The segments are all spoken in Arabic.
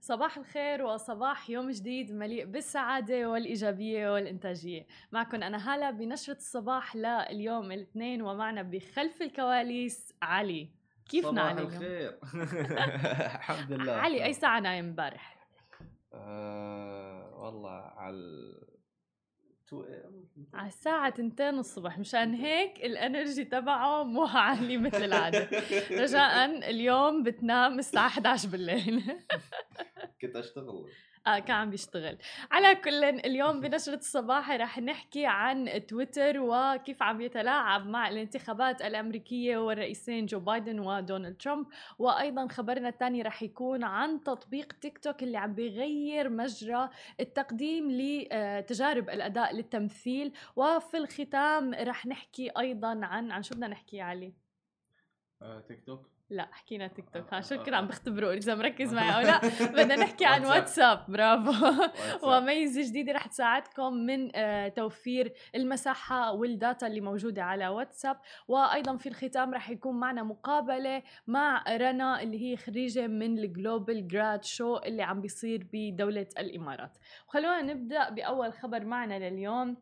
صباح الخير وصباح يوم جديد مليء بالسعادة والإيجابية والإنتاجية. معكم أنا هالة بنشرة الصباح لليوم الاثنين ومعنا بخلف الكواليس علي. كيفنا علي صباح الخير. الحمد لله. علي أي ساعة نايم امبارح؟ آه والله على على الساعة تنتين الصبح مشان هيك الإنرجي تبعه مو عالي مثل العادة. رجاء اليوم بتنام الساعة 11 بالليل. كنت أشتغل. آه كان عم بيشتغل. على كل اليوم بنشرة الصباح رح نحكي عن تويتر وكيف عم يتلاعب مع الانتخابات الأمريكية والرئيسين جو بايدن ودونالد ترامب. وأيضا خبرنا الثاني رح يكون عن تطبيق تيك توك اللي عم بيغير مجرى التقديم لتجارب الأداء للتمثيل. وفي الختام رح نحكي أيضا عن عن شو بدنا نحكي علي؟ آه، تيك توك. لا حكينا تيك توك. ها شو كنا عم بختبروا إذا مركز معي أو لا. بدنا نحكي عن واتساب برافو. وميزة جديدة رح تساعدكم من آه، توفير المساحة وال data اللي موجودة على واتساب وأيضا في الختام رح يكون معنا مقابلة مع رنا اللي هي خريجة من ال Global Grad Show اللي عم بيصير بدولة الإمارات. وخلونا نبدأ بأول خبر معنا لليوم.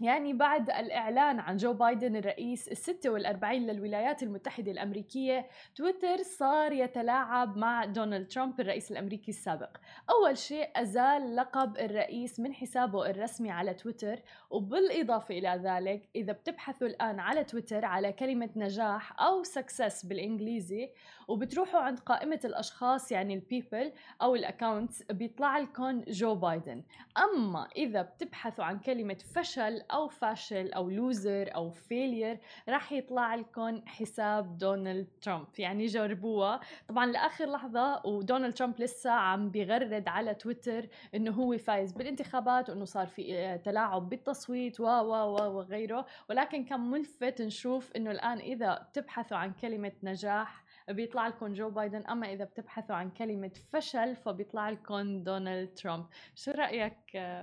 يعني بعد الإعلان عن جو بايدن الرئيس الستة والأربعين للولايات المتحدة الأمريكية تويتر صار يتلاعب مع دونالد ترامب الرئيس الأمريكي السابق. أول شيء أزال لقب الرئيس من حسابه الرسمي على تويتر وبالإضافة إلى ذلك إذا بتبحثوا الآن على تويتر على كلمة نجاح أو success بالإنجليزي وبتروحوا عند قائمة الأشخاص يعني ال people أو ال accounts بيطلع لكم جو بايدن أما إذا بتبحثوا عن كلمة فشل أو فاشل أو loser أو failure رح يطلع لكم حساب دونالد ترامب يعني جربوها. طبعا لآخر لحظة ودونالد ترامب لسه عم بيغرد على تويتر إنه هو فايز بالانتخابات وإنه صار في آه، تلاعب بالتصويت و و و وغيره. ولكن كان ملفت نشوف إنه الآن إذا بتبحثوا عن كلمة نجاح بيطلع لكم جو بايدن أما إذا بتبحثوا عن كلمة فشل فبيطلع لكم دونالد ترامب. شو رأيك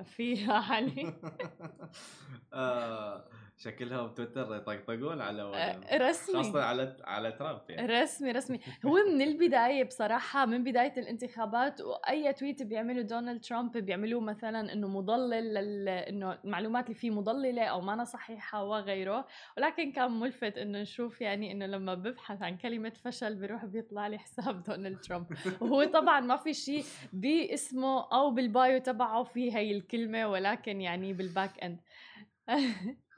فيها علي؟ آه، شكلها بتويتر يطقطقون على آه، رسمي. خاصة على على ترامب يعني. رسمي رسمي. هو من البداية بصراحة من بداية الانتخابات وأي tweet بيعمله دونالد ترامب بيعملوه مثلا إنه مضلل لل... إنه المعلومات اللي فيه مضللة أو ما صحيحة وغيره. ولكن كان ملفت إنه نشوف يعني إنه لما ببحث عن كلمة فشل بيروح بيطلع لي حساب دونالد ترامب. وهو طبعا ما في شيء باسمه أو بال bio تبعه في هي الكلمة ولكن يعني بال back end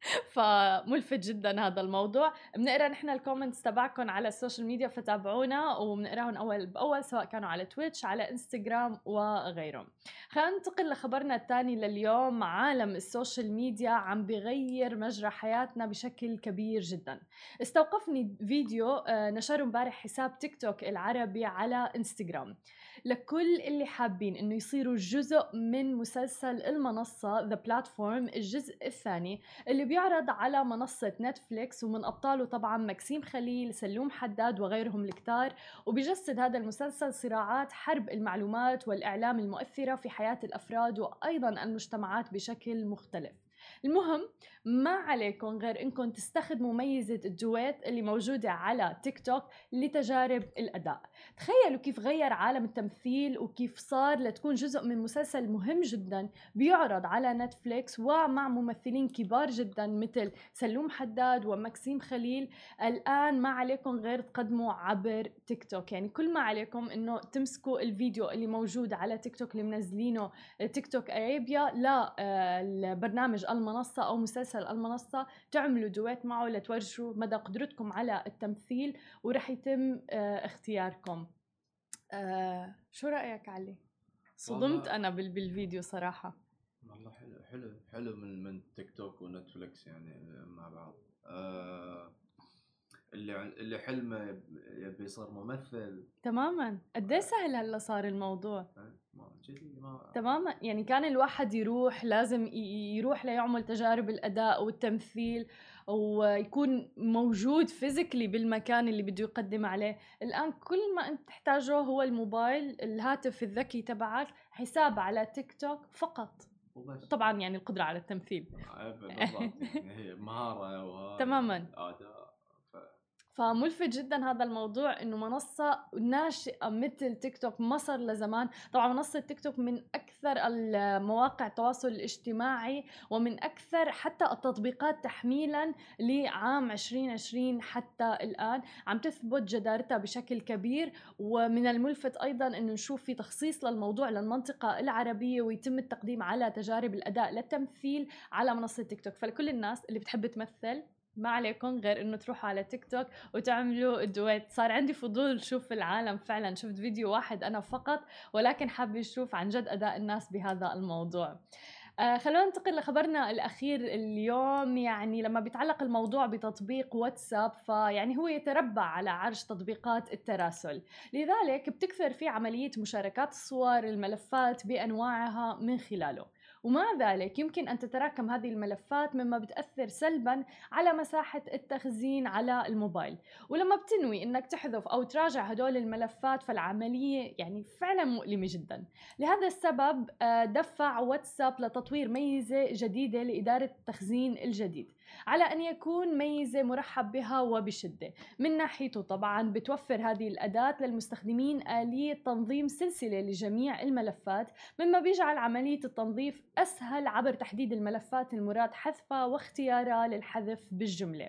فملفت جدا هذا الموضوع. بنقرأ نحن ال comments تبعكم على ال social media فتابعونا وبنقراهم أول بأول سواء كانوا على تويتش على انستغرام وغيرهم. خلينا ننتقل لخبرنا الثاني لليوم. عالم ال social media عم بغير مجرى حياتنا بشكل كبير جدا. استوقفني فيديو آه، نشره امبارح حساب تيك توك العربي على انستغرام لكل اللي حابين إنه يصيروا جزء من مسلسل المنصة The Platform الجزء الثاني اللي بيعرض على منصة نتفليكس ومن أبطاله طبعا مكسيم خليل سلوم حداد وغيرهم الكتار وبيجسد هذا المسلسل صراعات حرب المعلومات والإعلام المؤثرة في حياة الأفراد وأيضا المجتمعات بشكل مختلف. المهم ما عليكم غير إنكم تستخدموا ميزة ال duet اللي موجودة على تيك توك لتجارب الأداء. تخيلوا كيف غير عالم التمثيل وكيف صار لتكون جزء من مسلسل مهم جدا بيعرض على نتفليكس ومع ممثلين كبار جدا مثل سلوم حداد ومكسيم خليل. الآن ما عليكم غير تقدموا عبر تيك توك. يعني كل ما عليكم إنه تمسكوا الفيديو اللي موجود على تيك توك اللي منزلينه TikTok Arabia للبرنامج المنصة أو مسلسل المنصة تعملوا duet معه لتورجوا مدى قدرتكم على التمثيل ورح يتم آه، اختياركم. آه، شو رأيك علي؟ صدمت أنا بالفيديو صراحة. والله حلو حلو حلو من من تيك توك ونتفلكس يعني مع بعض. آه اللي اللي حلمه يبي يصير ممثل. تماما. قد إيه سهل هلا صار الموضوع؟ ما ما تماما. يعني كان الواحد يروح لازم يروح ليعمل تجارب الأداء والتمثيل ويكون موجود physically بالمكان اللي بده يقدم عليه. الآن كل ما أنت تحتاجه هو الموبايل الهاتف الذكي تبعك حساب على تيك توك فقط. وبس. طبعا يعني القدرة على التمثيل. بالضبط يعني هي مهارة تماما. آداء. فملفت جدا هذا الموضوع إنه منصة ناشئة مثل تيك توك ما صار لزمان طبعا منصة تيك توك من أكثر المواقع التواصل الاجتماعي ومن أكثر حتى التطبيقات تحميلا لعام 2020 حتى الآن. عم تثبت جدارتها بشكل كبير ومن الملفت أيضا إنه نشوف في تخصيص للموضوع للمنطقة العربية ويتم التقديم على تجارب الأداء للتمثيل على منصة تيك توك. فلكل الناس اللي بتحب تمثل ما عليكم غير إنه تروحوا على تيك توك وتعملوا دويت. صار عندي فضول شوف العالم فعلا. شفت فيديو واحد أنا فقط ولكن حابة أشوف عن جد أداء الناس بهذا الموضوع. آه خلونا ننتقل لخبرنا الأخير اليوم. يعني لما بيتعلق الموضوع بتطبيق واتساب فيعني هو يتربع على عرش تطبيقات التراسل. لذلك بتكثر في عملية مشاركات الصور الملفات بأنواعها من خلاله. ومع ذلك. يمكن أن تتراكم هذه الملفات مما بتأثر سلبا على مساحة التخزين على الموبايل. ولما بتنوي أنك تحذف أو تراجع هدول الملفات فالعملية يعني فعلا مؤلمة جدا. لهذا السبب آه، دفع واتساب لتطوير ميزة جديدة لإدارة التخزين الجديد. على أن يكون ميزة مرحب بها وبشدة. من ناحيته طبعا بتوفر هذه الأداة للمستخدمين آلية تنظيم سلسلة لجميع الملفات مما بيجعل عملية التنظيف أسهل عبر تحديد الملفات المراد حذفها واختيارها للحذف بالجملة.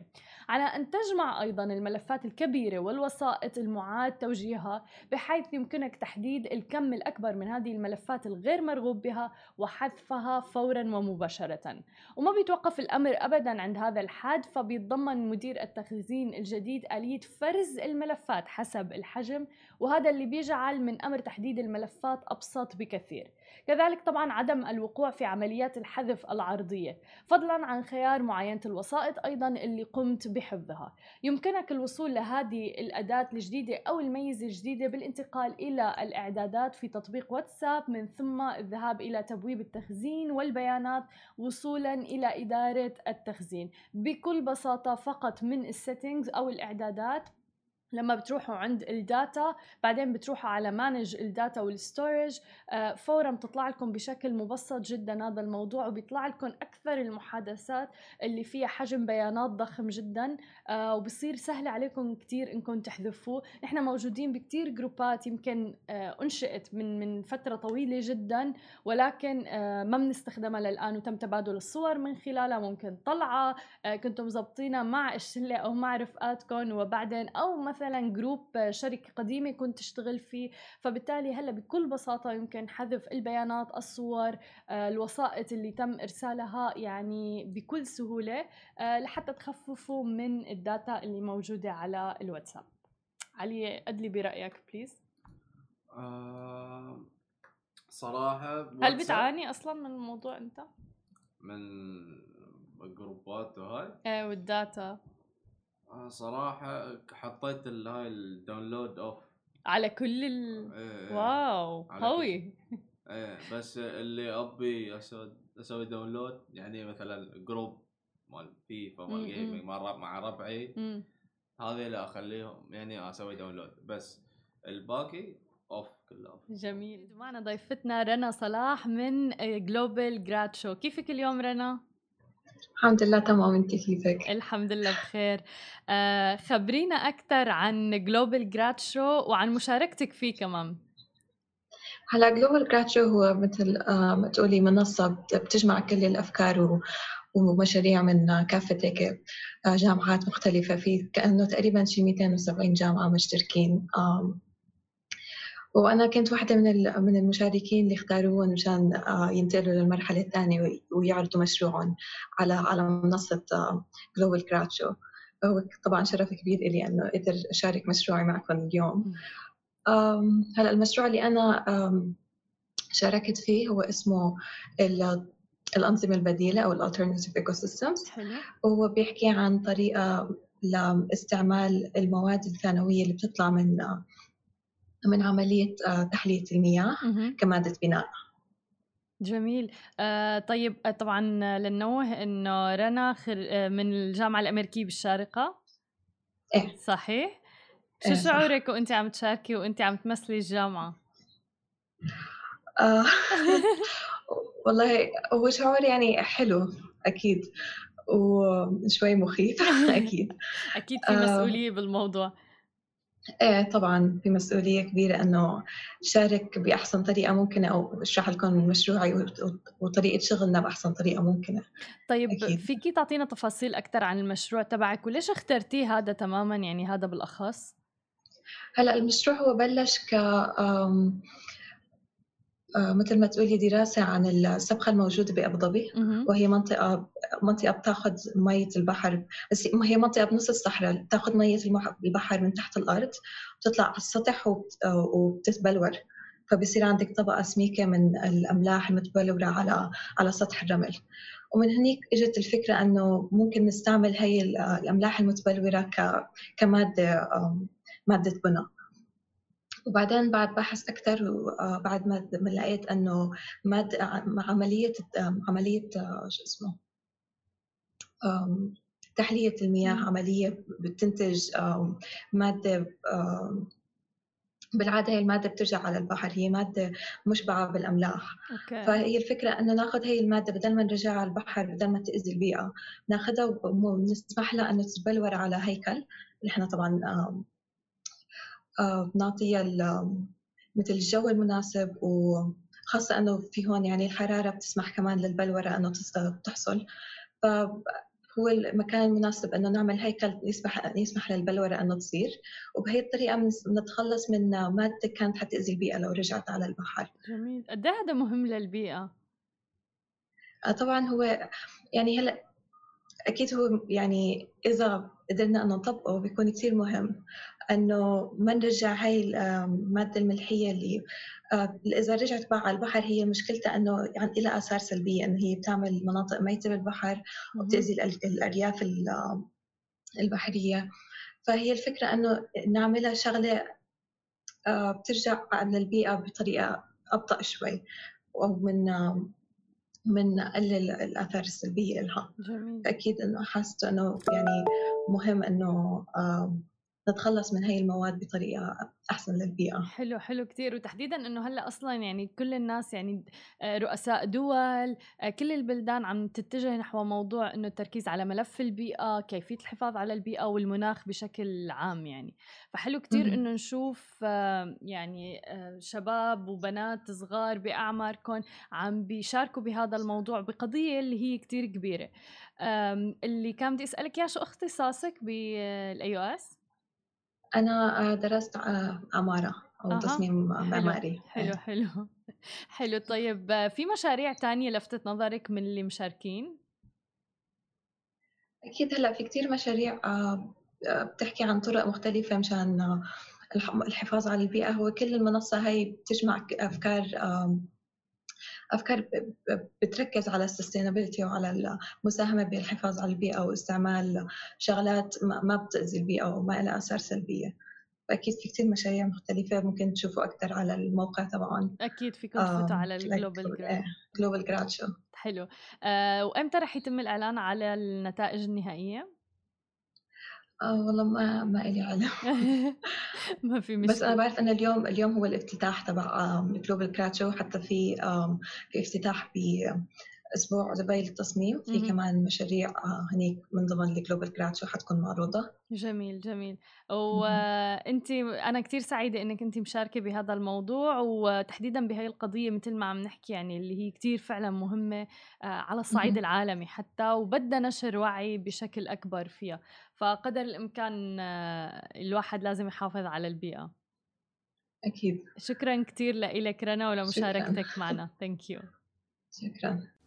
على أن تجمع أيضا الملفات الكبيرة والوسائط المعاد توجيهها بحيث يمكنك تحديد الكم الأكبر من هذه الملفات الغير مرغوب بها وحذفها فورا ومباشرة. وما بيتوقف الأمر أبدا عند هذا الحد فبيتضمن مدير التخزين الجديد آلية فرز الملفات حسب الحجم وهذا اللي بيجعل من أمر تحديد الملفات أبسط بكثير. كذلك طبعا عدم الوقوع في عمليات الحذف العرضية فضلا عن خيار معاينة الوسائط أيضا اللي قمت بحفظها. يمكنك الوصول لهذه الأداة الجديدة أو الميزة الجديدة بالانتقال إلى الإعدادات في تطبيق واتساب من ثم الذهاب إلى تبويب التخزين والبيانات وصولا إلى إدارة التخزين. بكل بساطة فقط من السيتنجز أو الإعدادات لما بتروحوا عند ال data بعدين بتروحوا على manage ال data وال storage آه، فورا بتطلع لكم بشكل مبسط جدا هذا الموضوع وبيطلع لكم أكثر المحادثات اللي فيها حجم بيانات ضخم جدا آه، وبصير سهل عليكم كثير إنكم تحذفوه. نحن موجودين بكثير جروبات يمكن آه، أنشئت من من فترة طويلة جدا ولكن ما بنستخدمها للآن وتم تبادل الصور من خلالها ممكن طلعة كنتم مزبطينها مع الشلة أو مع رفقاتكم وبعدين أو مثلا مثلا group شركة قديمة كنت تشتغل فيه. فبالتالي هلأ بكل بساطة يمكن حذف البيانات الصور آه، الوسائط اللي تم إرسالها يعني بكل سهولة آه، لحتى تخففوا من ال data اللي موجودة على الواتساب. علي أدلي برأيك please آه صراحة هل بتعاني أصلا من الموضوع أنت؟ من الجروبات وهاي؟ إيه وال data. آه، صراحة حطيت هاي ال download off على كل ال... إيه, إيه. wow قوي. إيه بس اللي أبي أسوي أسوي download يعني مثلا group مال فيفا مال gaming مع ربعي هذه اللي أخليهم يعني أسوي download بس الباقي off كله. off جميل معنا ضيفتنا رنا صلاح من Global Grad Show كيفك اليوم رنا؟ الحمد لله تمام. انت كيفك الحمد لله بخير. آه خبرينا أكثر عن Global Grad Show وعن مشاركتك فيه كمان. هلا Global Grad Show هو مثل آه ما تقولي منصة بتجمع كل الأفكار ومشاريع من كافة هيك آه، جامعات مختلفة. في كأنه تقريبا شي 270 جامعة مشتركين وأنا كنت واحدة من من المشاركين اللي اختاروهم مشان آه، ينتقلوا للمرحلة الثانية ويعرضوا مشروعهم على على منصة Global Grad Show هو طبعا شرف كبير لي إنه قدر أشارك مشروعي معكم اليوم. هلأ المشروع اللي أنا شاركت فيه هو اسمه الأنظمة البديلة أو ال alternative ecosystems وهو بيحكي عن طريقة لاستعمال المواد الثانوية اللي بتطلع من من عملية آه، تحلية المياه كمادة بناء. جميل. آه طيب آه طبعا للنوه إنه رنا من الجامعة الأمريكية بالشارقة. إيه. صحيح. شو إيه. شعورك وأنت عم تشاركي وأنت عم تمثلي الجامعة؟ آه. والله هو شعور يعني حلو أكيد. وشوي مخيف أكيد. أكيد في مسؤولية بالموضوع. إيه طبعا في مسؤولية كبيرة إنه شارك بأحسن طريقة ممكنة أو اشرح لكم مشروعي وطريقة شغلنا بأحسن طريقة ممكنة طيب أكيد. فيكي تعطينا تفاصيل أكثر عن المشروع تبعك وليش اخترتيه هذا تماما يعني هذا بالأخص؟ هلأ المشروع هو بلش ك مثل ما تقولي دراسة عن السبخة الموجودة بأبو ظبي وهي منطقة منطقة بتاخذ مية البحر بس هي منطقة بنص الصحراء بتاخذ مية البحر من تحت الأرض بتطلع على السطح وبتتبلور. فبصير عندك طبقة سميكة من الأملاح المتبلورة على على سطح الرمل. ومن هنيك إجت الفكرة إنه ممكن نستعمل هي الأملاح المتبلورة كمادة مادة بناء. وبعدين بعد بحث أكثر وبعد ما لقيت إنه مادة عملية عملية شو اسمه تحلية المياه عملية بتنتج مادة بالعادة هي المادة بترجع على البحر هي مادة مشبعة بالأملاح. أوكي. فهي الفكرة أنه ناخذ هي المادة بدل ما نرجعها على البحر بدل ما تأذي البيئة ناخذها ونسمح لها أنه تتبلور على هيكل. نحن طبعا بنعطيها مثل الجو المناسب وخاصة أنه في هون يعني الحرارة بتسمح كمان للبلورة أنه تحصل. فهو المكان المناسب أنه نعمل هيكل يسمح يسمح للبلورة أنه تصير. وبهي الطريقة بنتخلص من مادة كانت حتأذي البيئة لو رجعت على البحر. جميل. قد إيه هذا مهم للبيئة؟ آه، طبعا هو يعني هلأ أكيد هو يعني إذا قدرنا إنه نطبقه بيكون كثير مهم. إنه ما نرجع هاي المادة الملحية اللي آه، إذا رجعت بقى على البحر هي مشكلتها إنه يعني لها آثار سلبية إنه هي بتعمل مناطق ميتة بالبحر وبتأذي الأرياف البحرية. فهي الفكرة إنه نعملها شغلة آه، بترجع للبيئه بطريقة أبطأ شوي ومن من نقلل الآثار السلبية لها جميل. أكيد إنه حاسة إنه يعني مهم إنه نتخلص من هاي المواد بطريقة أحسن للبيئة. حلو حلو كثير وتحديدا إنه هلأ أصلا يعني كل الناس يعني آه، رؤساء دول آه، كل البلدان عم تتجه نحو موضوع إنه التركيز على ملف البيئة كيفية الحفاظ على البيئة والمناخ بشكل عام يعني. فحلو كثير إنه نشوف آه، يعني شباب وبنات صغار بأعماركم عم بيشاركوا بهذا الموضوع بقضية اللي هي كثير كبيرة. اللي كان بدي أسألك يا شو اختصاصك بال AUS أنا آه، درست آه، عمارة أو أه. تصميم معماري حلو إيه. حلو حلو طيب آه، في مشاريع تانية لفتت نظرك من اللي مشاركين؟ أكيد هلأ في كتير مشاريع بتحكي عن طرق مختلفة مشان الحفاظ على البيئة هو كل المنصة هاي بتجمع أفكار أفكار بتركز على ال sustainability وعلى المساهمه بالحفاظ على البيئة واستعمال شغلات ما بتأذي البيئة وما لها آثار سلبية. فأكيد في كثير مشاريع مختلفة ممكن تشوفوا أكثر على الموقع تبعهم أكيد فيكم تفوتوا على ال Global Grad Global Grad Show حلو. آه وإمتى رح يتم الإعلان على النتائج النهائية؟ آه والله ما ما إلي علم. ما في مشكلة بس أنا بعرف أن اليوم اليوم هو الافتتاح تبع Global Grad Show حتى في في افتتاح بأسبوع دبي للتصميم في كمان مشاريع آه، هنيك من ضمن ال Global Grad Show حتكون معروضة. جميل جميل. وإنت أنا كثير سعيدة إنك إنت مشاركة بهذا الموضوع وتحديدا بهي القضية مثل ما عم نحكي يعني اللي هي كثير فعلا مهمة آه، على الصعيد العالمي حتى وبدها نشر وعي بشكل أكبر فيها. فقدر الإمكان آه، الواحد لازم يحافظ على البيئة. أكيد. شكرا كثير لك رنا ولمشاركتك معنا. ثانك يو شكرا.